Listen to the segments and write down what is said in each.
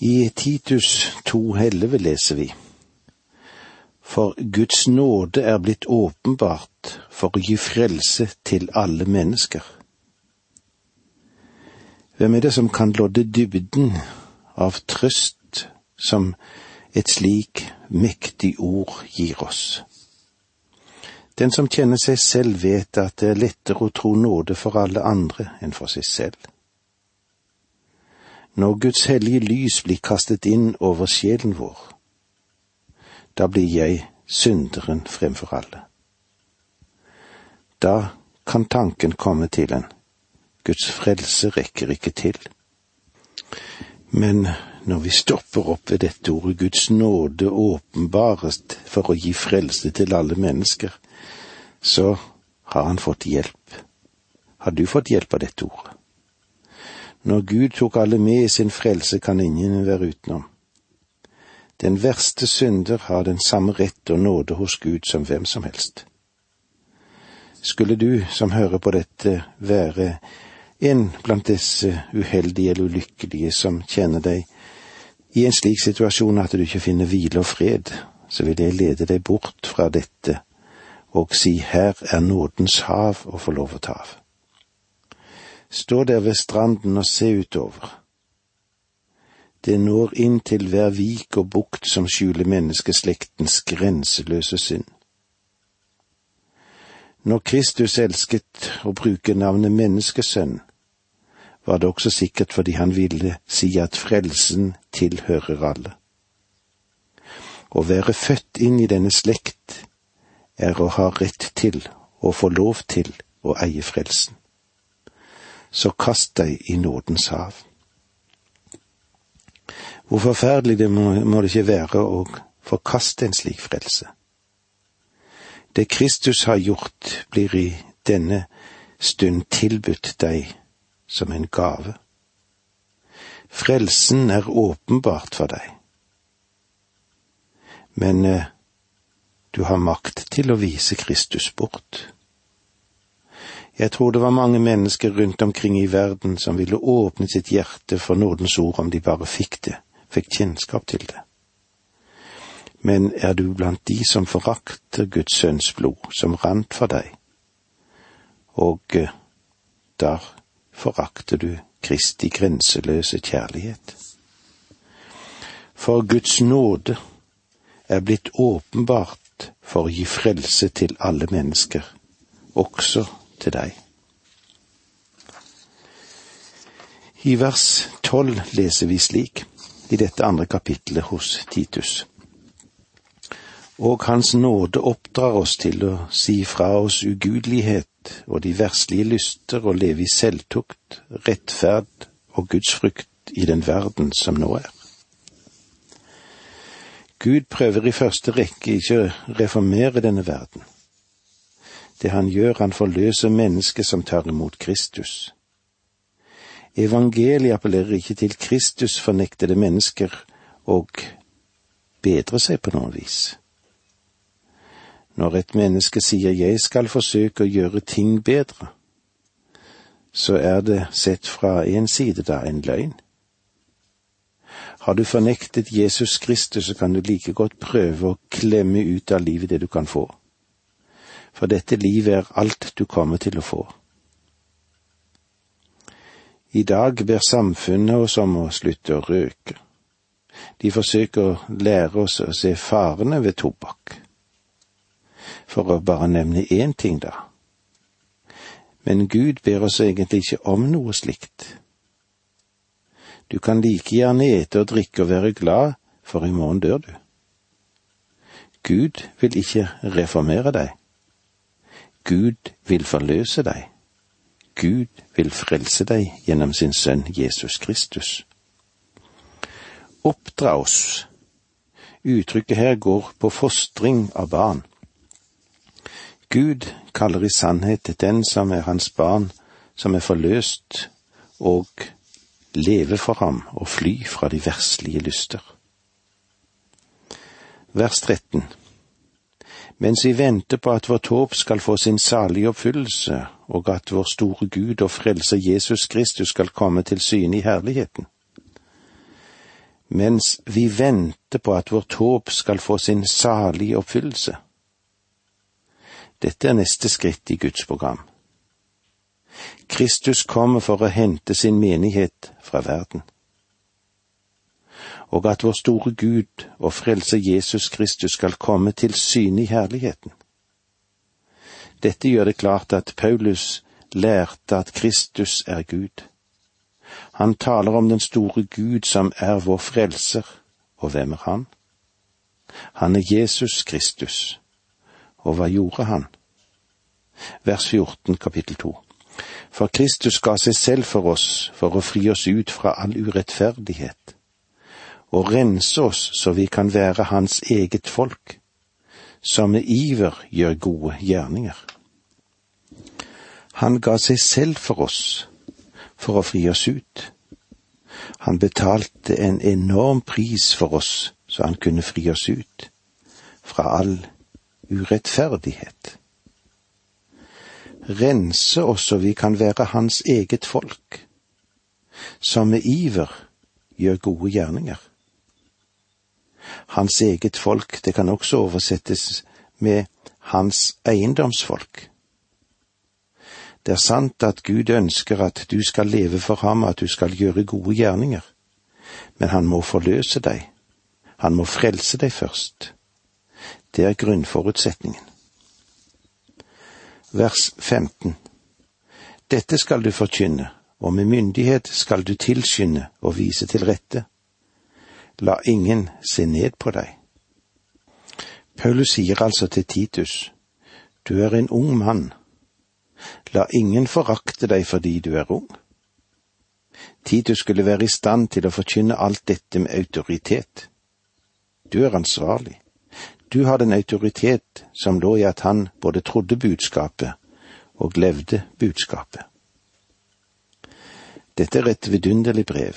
I Titus 2,11 leser vi For Guds nåde er blitt åpenbart for å gi frelse til alle mennesker. Hvem er det som kan lodde dybden av trøst som et slik mektig ord gir oss? Den som kjenner seg selv, vet at det er lettere å tro nåde for alle andre enn for seg selv. Når Guds hellige lys blir kastet inn over sjelen vår, da blir jeg synderen fremfor alle. Da kan tanken komme til en, Guds frelse rekker ikke til. Men når vi stopper opp ved dette ordet Guds nåde åpenbarest for å gi frelse til alle mennesker, så har han fått hjelp. Har du fått hjelp av dette ordet? Når Gud tok alle med i sin frelse, kan ingen være utenom. Den verste synder har den samme rett og nåde hos Gud som hvem som helst. Skulle du som hører på dette, være en blant disse uheldige eller ulykkelige som kjenner deg i en slik situasjon at du ikke finner hvile og fred, så vil jeg lede deg bort fra dette og si her er nådens hav å få lov å ta av. Stå der ved stranden og se utover. Det når inn til hver vik og bukt som skjuler menneskeslektens grenseløse synd. Når Kristus elsket å bruke navnet menneskesønn, var det også sikkert fordi han ville si at frelsen tilhører alle. Å være født inn i denne slekt er å ha rett til og få lov til å eie frelsen så kast deg i nådens hav. Hvor forferdelig det må, må det ikke være å forkaste en slik frelse. Det Kristus har gjort, blir i denne stund tilbudt deg som en gave. Frelsen er åpenbart for deg, men eh, du har makt til å vise Kristus bort. Jeg tror det var mange mennesker rundt omkring i verden som ville åpne sitt hjerte for nådens ord om de bare fikk det, fikk kjennskap til det. Men er du blant de som forakter Guds sønns blod, som rant for deg, og eh, der forakter du Kristi grenseløse kjærlighet? For Guds nåde er blitt åpenbart for å gi frelse til alle mennesker, også til deg. I vers tolv leser vi slik, i dette andre kapitlet hos Titus. Og Hans nåde oppdrar oss til å si fra oss ugudelighet og de verslige lyster og leve i selvtukt, rettferd og Guds frykt i den verden som nå er. Gud prøver i første rekke ikke å reformere denne verden. Det han gjør, han forløser mennesket som tar imot Kristus. Evangeliet appellerer ikke til Kristus fornektede mennesker og bedre seg på noe vis. Når et menneske sier jeg skal forsøke å gjøre ting bedre, så er det sett fra en side da en løgn. Har du fornektet Jesus Kristus, så kan du like godt prøve å klemme ut av livet det du kan få for dette livet er alt du kommer til å få. I dag ber samfunnet oss om å slutte å røyke. De forsøker å lære oss å se farene ved tobakk. For å bare nevne én ting, da. Men Gud ber oss egentlig ikke om noe slikt. Du kan like gjerne ete og drikke og være glad, for i morgen dør du. Gud vil ikke reformere deg. Gud vil forløse deg. Gud vil frelse deg gjennom sin sønn Jesus Kristus. Oppdra oss. Uttrykket her går på fostring av barn. Gud kaller i sannhet den som er hans barn, som er forløst, og leve for ham og fly fra de verslige lyster. Vers 13 mens vi venter på at vårt håp skal få sin salige oppfyllelse, og at vår store Gud og Frelser Jesus Kristus skal komme til syne i herligheten. mens vi venter på at vårt håp skal få sin salige oppfyllelse. Dette er neste skritt i Guds program. Kristus kommer for å hente sin menighet fra verden. Og at vår store Gud og frelse Jesus Kristus skal komme til syne i herligheten. Dette gjør det klart at Paulus lærte at Kristus er Gud. Han taler om den store Gud som er vår frelser, og hvem er han? Han er Jesus Kristus. Og hva gjorde han? Vers 14 kapittel 2. For Kristus ga seg selv for oss for å fri oss ut fra all urettferdighet, og rense oss så vi kan være Hans eget folk, som med iver gjør gode gjerninger. Han ga seg selv for oss for å fri oss ut. Han betalte en enorm pris for oss så han kunne fri oss ut fra all urettferdighet rense oss så vi kan være hans eget folk, som med iver gjør gode gjerninger. Hans eget folk, det kan også oversettes med hans eiendomsfolk. Det er sant at Gud ønsker at du skal leve for ham, at du skal gjøre gode gjerninger, men han må forløse deg, han må frelse deg først. Det er grunnforutsetningen vers 15. Dette skal du forkynne, og med myndighet skal du tilskynde og vise til rette. La ingen se ned på deg. Paulus sier altså til Titus, du er en ung mann. La ingen forakte deg fordi du er ung. Titus skulle være i stand til å forkynne alt dette med autoritet. Du er ansvarlig. Du har den autoritet som lå i at han både trodde budskapet og levde budskapet. Dette er et vidunderlig brev.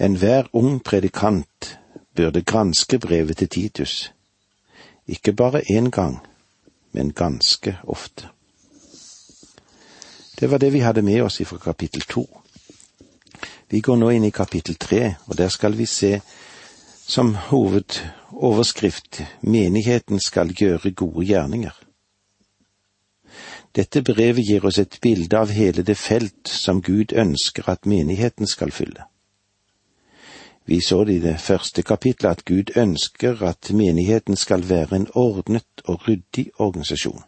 Enhver ung predikant burde granske brevet til Titus, ikke bare én gang, men ganske ofte. Det var det vi hadde med oss fra kapittel to. Vi går nå inn i kapittel tre, og der skal vi se som hovedoverskrift Menigheten skal gjøre gode gjerninger. Dette brevet gir oss et bilde av hele det felt som Gud ønsker at menigheten skal fylle. Vi så det i det første kapitlet at Gud ønsker at menigheten skal være en ordnet og ryddig organisasjon.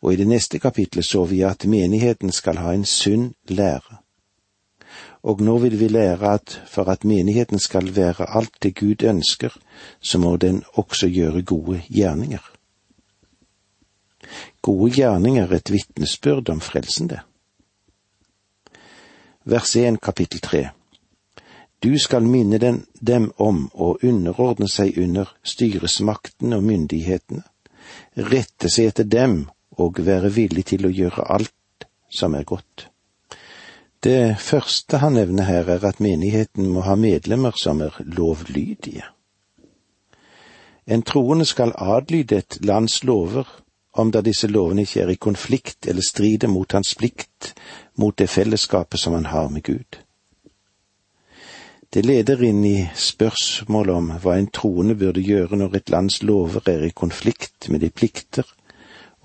Og i det neste kapitlet så vi at menigheten skal ha en sunn lære og nå vil vi lære at for at menigheten skal være alt det Gud ønsker, så må den også gjøre gode gjerninger. Gode gjerninger er et vitnesbyrd om frelsen, det. Vers 1 kapittel 3 Du skal minne den, dem om å underordne seg under styresmakten og myndighetene, rette seg etter dem og være villig til å gjøre alt som er godt. Det første han nevner her, er at menigheten må ha medlemmer som er lovlydige. En troende skal adlyde et lands lover, om da disse lovene ikke er i konflikt eller strider mot hans plikt mot det fellesskapet som han har med Gud. Det leder inn i spørsmålet om hva en troende burde gjøre når et lands lover er i konflikt med de plikter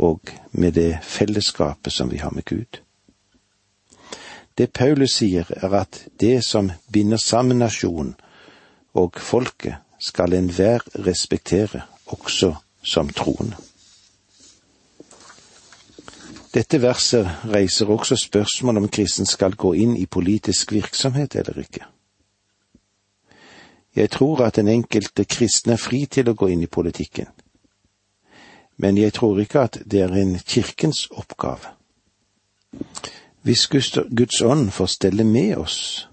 og med det fellesskapet som vi har med Gud. Det Paulus sier, er at det som binder sammen nasjonen og folket, skal enhver respektere, også som troende. Dette verset reiser også spørsmål om kristen skal gå inn i politisk virksomhet eller ikke. Jeg tror at den enkelte kristne er fri til å gå inn i politikken, men jeg tror ikke at det er en kirkens oppgave. Hvis Guds ånd får stelle med oss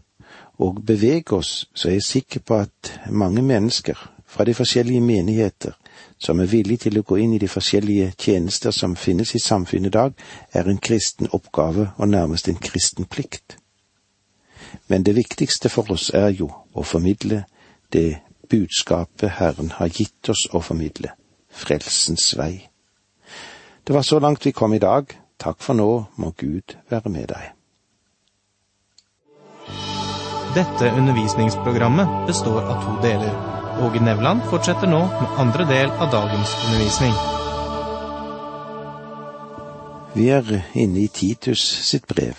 og bevege oss, så er jeg sikker på at mange mennesker fra de forskjellige menigheter som er villige til å gå inn i de forskjellige tjenester som finnes i samfunnet i dag, er en kristen oppgave og nærmest en kristen plikt. Men det viktigste for oss er jo å formidle det budskapet Herren har gitt oss å formidle, frelsens vei. Det var så langt vi kom i dag. Takk for nå, må Gud være med deg. Dette undervisningsprogrammet består av to deler. Åge Nevland fortsetter nå med andre del av dagens undervisning. Vi er inne i Titus sitt brev.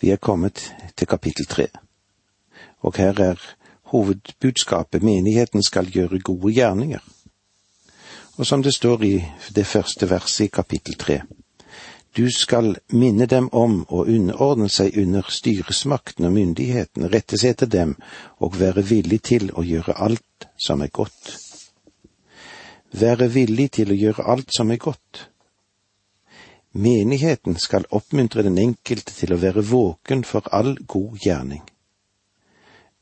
Vi er kommet til kapittel tre. Og her er hovedbudskapet menigheten skal gjøre gode gjerninger. Og som det står i det første verset i kapittel tre, du skal minne dem om å underordne seg under styresmakten og myndigheten, rette seg etter dem og være villig til å gjøre alt som er godt. Være villig til å gjøre alt som er godt. Menigheten skal oppmuntre den enkelte til å være våken for all god gjerning.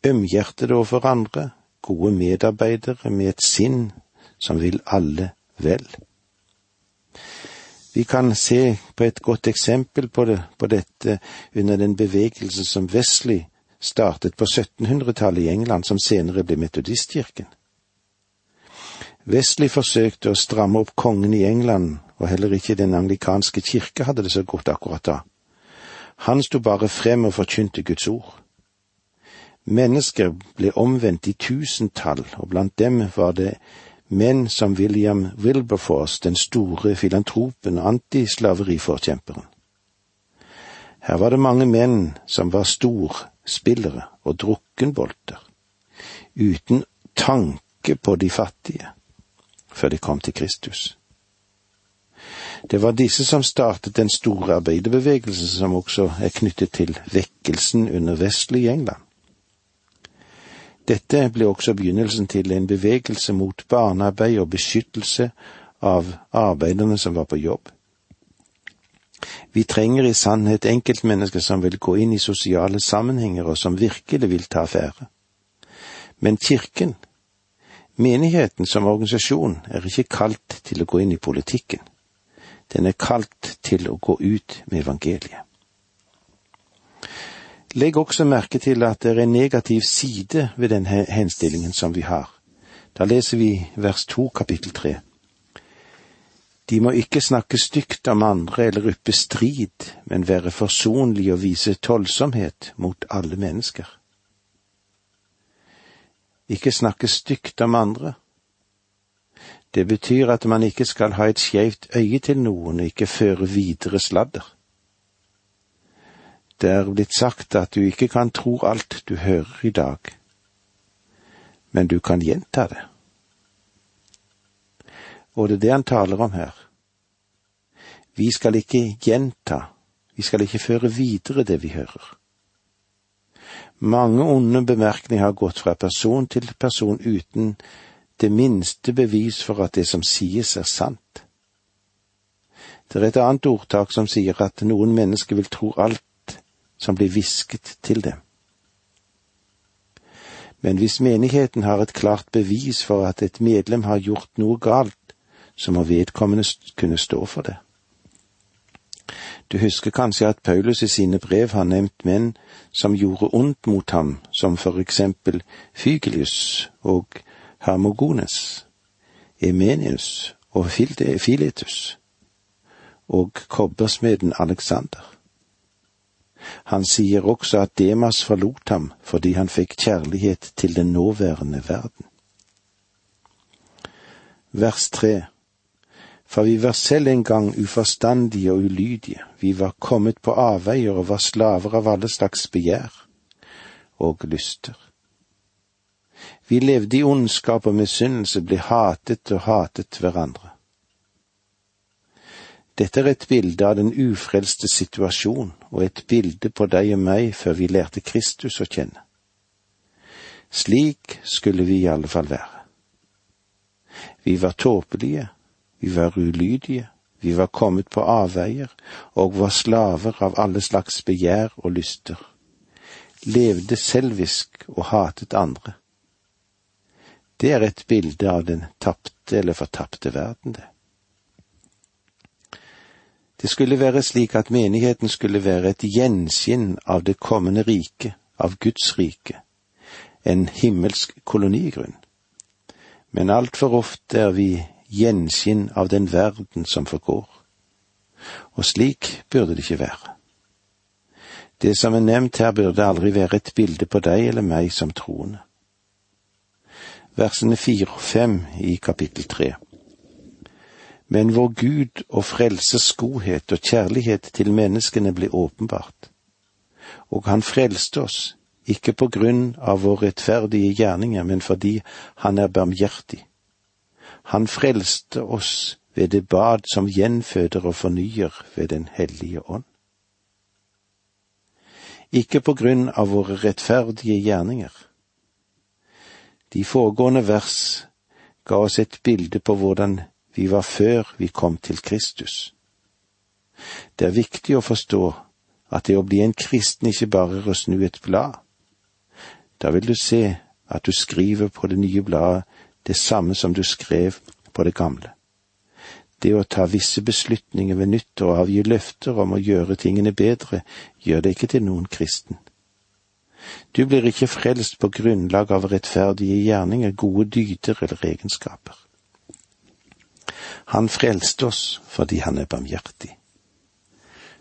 Ømhjertede overfor andre, gode medarbeidere med et sinn som vil alle vel. Vi kan se på et godt eksempel på, det, på dette under den bevegelse som Wesley startet på 1700-tallet i England, som senere ble metodistkirken. Wesley forsøkte å stramme opp kongen i England, og heller ikke den anglikanske kirke hadde det så godt akkurat da. Han sto bare frem og forkynte Guds ord. Mennesker ble omvendt i tusentall, og blant dem var det menn som William Wilberforce, den store filantropen og antislaveriforkjemperen. Her var det mange menn som var storspillere og drukkenbolter, uten tanke på de fattige, før de kom til Kristus. Det var disse som startet den store arbeiderbevegelsen som også er knyttet til vekkelsen under Vestlig England. Dette ble også begynnelsen til en bevegelse mot barnearbeid og beskyttelse av arbeiderne som var på jobb. Vi trenger i sannhet enkeltmennesker som vil gå inn i sosiale sammenhenger, og som virkelig vil ta affære. Men kirken, menigheten som organisasjon, er ikke kalt til å gå inn i politikken. Den er kalt til å gå ut med evangeliet. Legg også merke til at det er en negativ side ved den henstillingen som vi har. Da leser vi vers to kapittel tre. De må ikke snakke stygt om andre eller yppe strid, men være forsonlige og vise tålsomhet mot alle mennesker. Ikke snakke stygt om andre. Det betyr at man ikke skal ha et skeivt øye til noen og ikke føre videre sladder. Det er blitt sagt at du ikke kan tro alt du hører i dag, men du kan gjenta det. Og det er det han taler om her. Vi skal ikke gjenta, vi skal ikke føre videre det vi hører. Mange onde bemerkninger har gått fra person til person uten det minste bevis for at det som sies er sant. Det er et annet ordtak som sier at noen mennesker vil tro alt som blir hvisket til dem. Men hvis menigheten har et klart bevis for at et medlem har gjort noe galt, så må vedkommende kunne stå for det. Du husker kanskje at Paulus i sine brev har nevnt menn som gjorde ondt mot ham, som for eksempel Fygelius og Hermogones, Emenius og Filetus og kobbersmeden Alexander. Han sier også at Demas forlot ham fordi han fikk kjærlighet til den nåværende verden. Vers tre For vi var selv en gang uforstandige og ulydige, vi var kommet på avveier og var slaver av alle slags begjær og lyster. Vi levde i ondskap og misunnelse, ble hatet og hatet hverandre. Dette er et bilde av den ufrelste situasjon, og et bilde på deg og meg før vi lærte Kristus å kjenne. Slik skulle vi i alle fall være. Vi var tåpelige, vi var ulydige, vi var kommet på avveier og var slaver av alle slags begjær og lyster, levde selvisk og hatet andre. Det er et bilde av den tapte eller fortapte verden, det. Det skulle være slik at menigheten skulle være et gjenskinn av det kommende riket, av Guds rike, en himmelsk kolonigrunn. Men altfor ofte er vi gjenskinn av den verden som forgår. Og slik burde det ikke være. Det som er nevnt her, burde aldri være et bilde på deg eller meg som troende. Versene fire og fem i kapittel tre. Men vår Gud og frelses godhet og kjærlighet til menneskene ble åpenbart, og han frelste oss, ikke på grunn av våre rettferdige gjerninger, men fordi han er barmhjertig. Han frelste oss ved det bad som gjenføder og fornyer ved Den hellige ånd. Ikke på grunn av våre rettferdige gjerninger. De foregående vers ga oss et bilde på hvordan vi var før vi kom til Kristus. Det er viktig å forstå at det å bli en kristen ikke bare er å snu et blad. Da vil du se at du skriver på det nye bladet det samme som du skrev på det gamle. Det å ta visse beslutninger ved nytt og avgi løfter om å gjøre tingene bedre, gjør det ikke til noen kristen. Du blir ikke frelst på grunnlag av rettferdige gjerninger, gode dyder eller egenskaper. Han frelste oss fordi han er barmhjertig.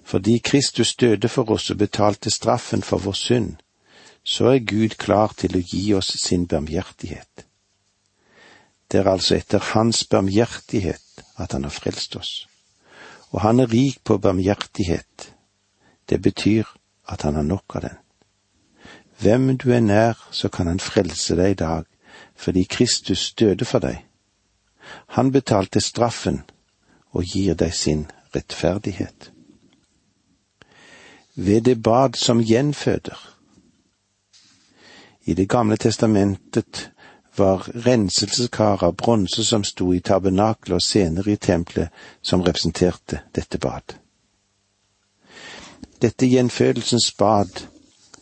Fordi Kristus døde for oss og betalte straffen for vår synd, så er Gud klar til å gi oss sin barmhjertighet. Det er altså etter Hans barmhjertighet at Han har frelst oss. Og Han er rik på barmhjertighet. Det betyr at Han har nok av den. Hvem du er nær, så kan Han frelse deg i dag, fordi Kristus døde for deg. Han betalte straffen og gir deg sin rettferdighet. Ved det bad som gjenføder. I Det gamle testamentet var renselseskar av bronse som sto i tabernakelet og senere i tempelet som representerte dette bad. Dette gjenfødelsens bad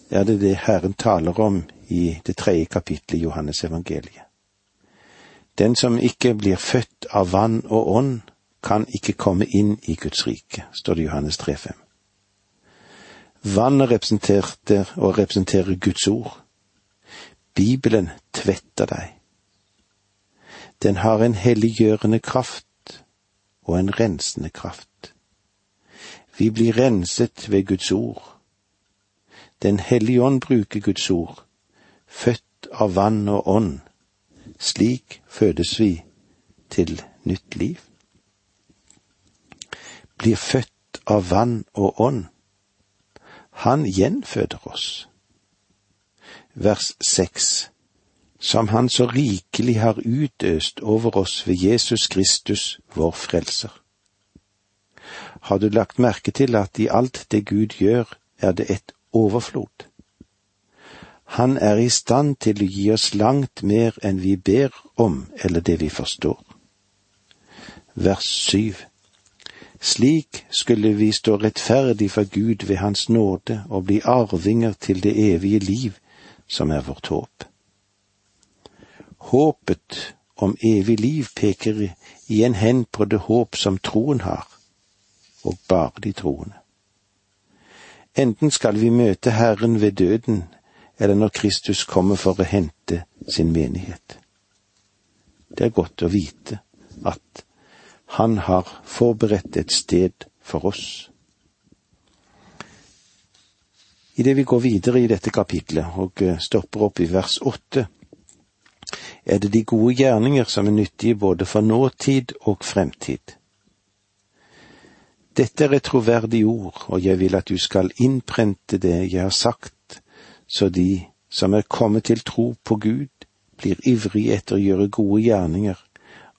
er det det Herren taler om i det tredje kapittelet i Johannes evangeliet. Den som ikke blir født av vann og ånd, kan ikke komme inn i Guds rike, står det i Johannes 3,5. Vannet representerte og representerer Guds ord. Bibelen tvetter deg. Den har en helliggjørende kraft og en rensende kraft. Vi blir renset ved Guds ord. Den hellige ånd bruker Guds ord, født av vann og ånd. Slik fødes vi til nytt liv. Blir født av vann og ånd. Han gjenføder oss vers seks, som Han så rikelig har utøst over oss ved Jesus Kristus, vår Frelser. Har du lagt merke til at i alt det Gud gjør, er det et overflod? Han er i stand til å gi oss langt mer enn vi ber om eller det vi forstår. Vers syv. Slik skulle vi stå rettferdig for Gud ved Hans nåde og bli arvinger til det evige liv som er vårt håp. Håpet om evig liv peker igjen hen på det håp som troen har, og bare de troende. Enten skal vi møte Herren ved døden, eller når Kristus kommer for å hente sin menighet. Det er godt å vite at Han har forberedt et sted for oss. Idet vi går videre i dette kapitlet og eh, stopper opp i vers åtte, er det de gode gjerninger som er nyttige både for nåtid og fremtid. Dette er et troverdig ord, og jeg vil at du skal innprente det jeg har sagt, så de som er kommet til tro på Gud, blir ivrige etter å gjøre gode gjerninger.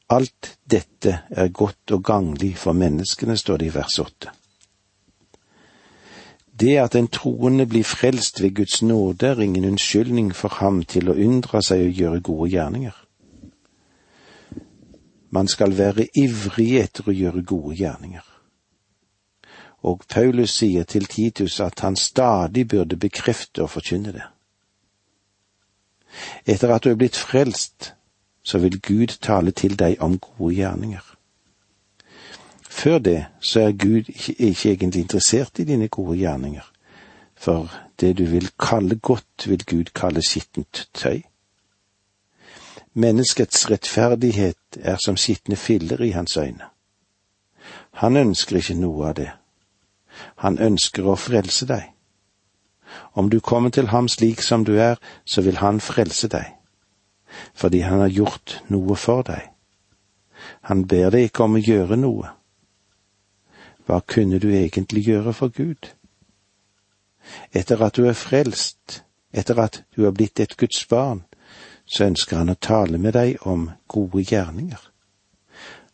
Alt dette er godt og ganglig for menneskene, står det i vers åtte. Det at en troende blir frelst ved Guds nåde, er ingen unnskyldning for ham til å unndra seg å gjøre gode gjerninger. Man skal være ivrig etter å gjøre gode gjerninger. Og Paulus sier til Titus at han stadig burde bekrefte og forkynne det. Etter at du er blitt frelst, så vil Gud tale til deg om gode gjerninger. Før det så er Gud ikke, egentlig interessert i dine gode gjerninger, for det du vil kalle godt, vil Gud kalle skittent tøy. Menneskets rettferdighet er som skitne filler i hans øyne. Han ønsker ikke noe av det. Han ønsker å frelse deg. Om du kommer til ham slik som du er, så vil han frelse deg, fordi han har gjort noe for deg. Han ber deg ikke om å gjøre noe. Hva kunne du egentlig gjøre for Gud? Etter at du er frelst, etter at du er blitt et Guds barn, så ønsker han å tale med deg om gode gjerninger.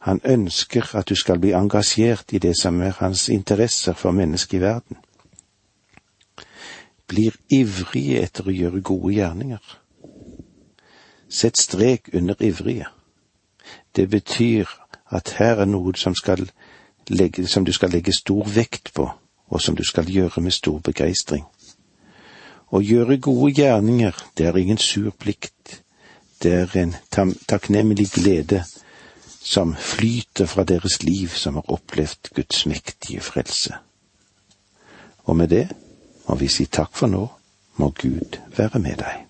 Han ønsker at du skal bli engasjert i det som er hans interesser for mennesket i verden. Blir ivrige etter å gjøre gode gjerninger. Sett strek under ivrige. Det betyr at her er noe som, legge, som du skal legge stor vekt på, og som du skal gjøre med stor begeistring. Å gjøre gode gjerninger, det er ingen sur plikt, det er en takknemlig glede som flyter fra deres liv som har opplevd Guds mektige frelse. Og med det må vi si takk for nå, må Gud være med deg.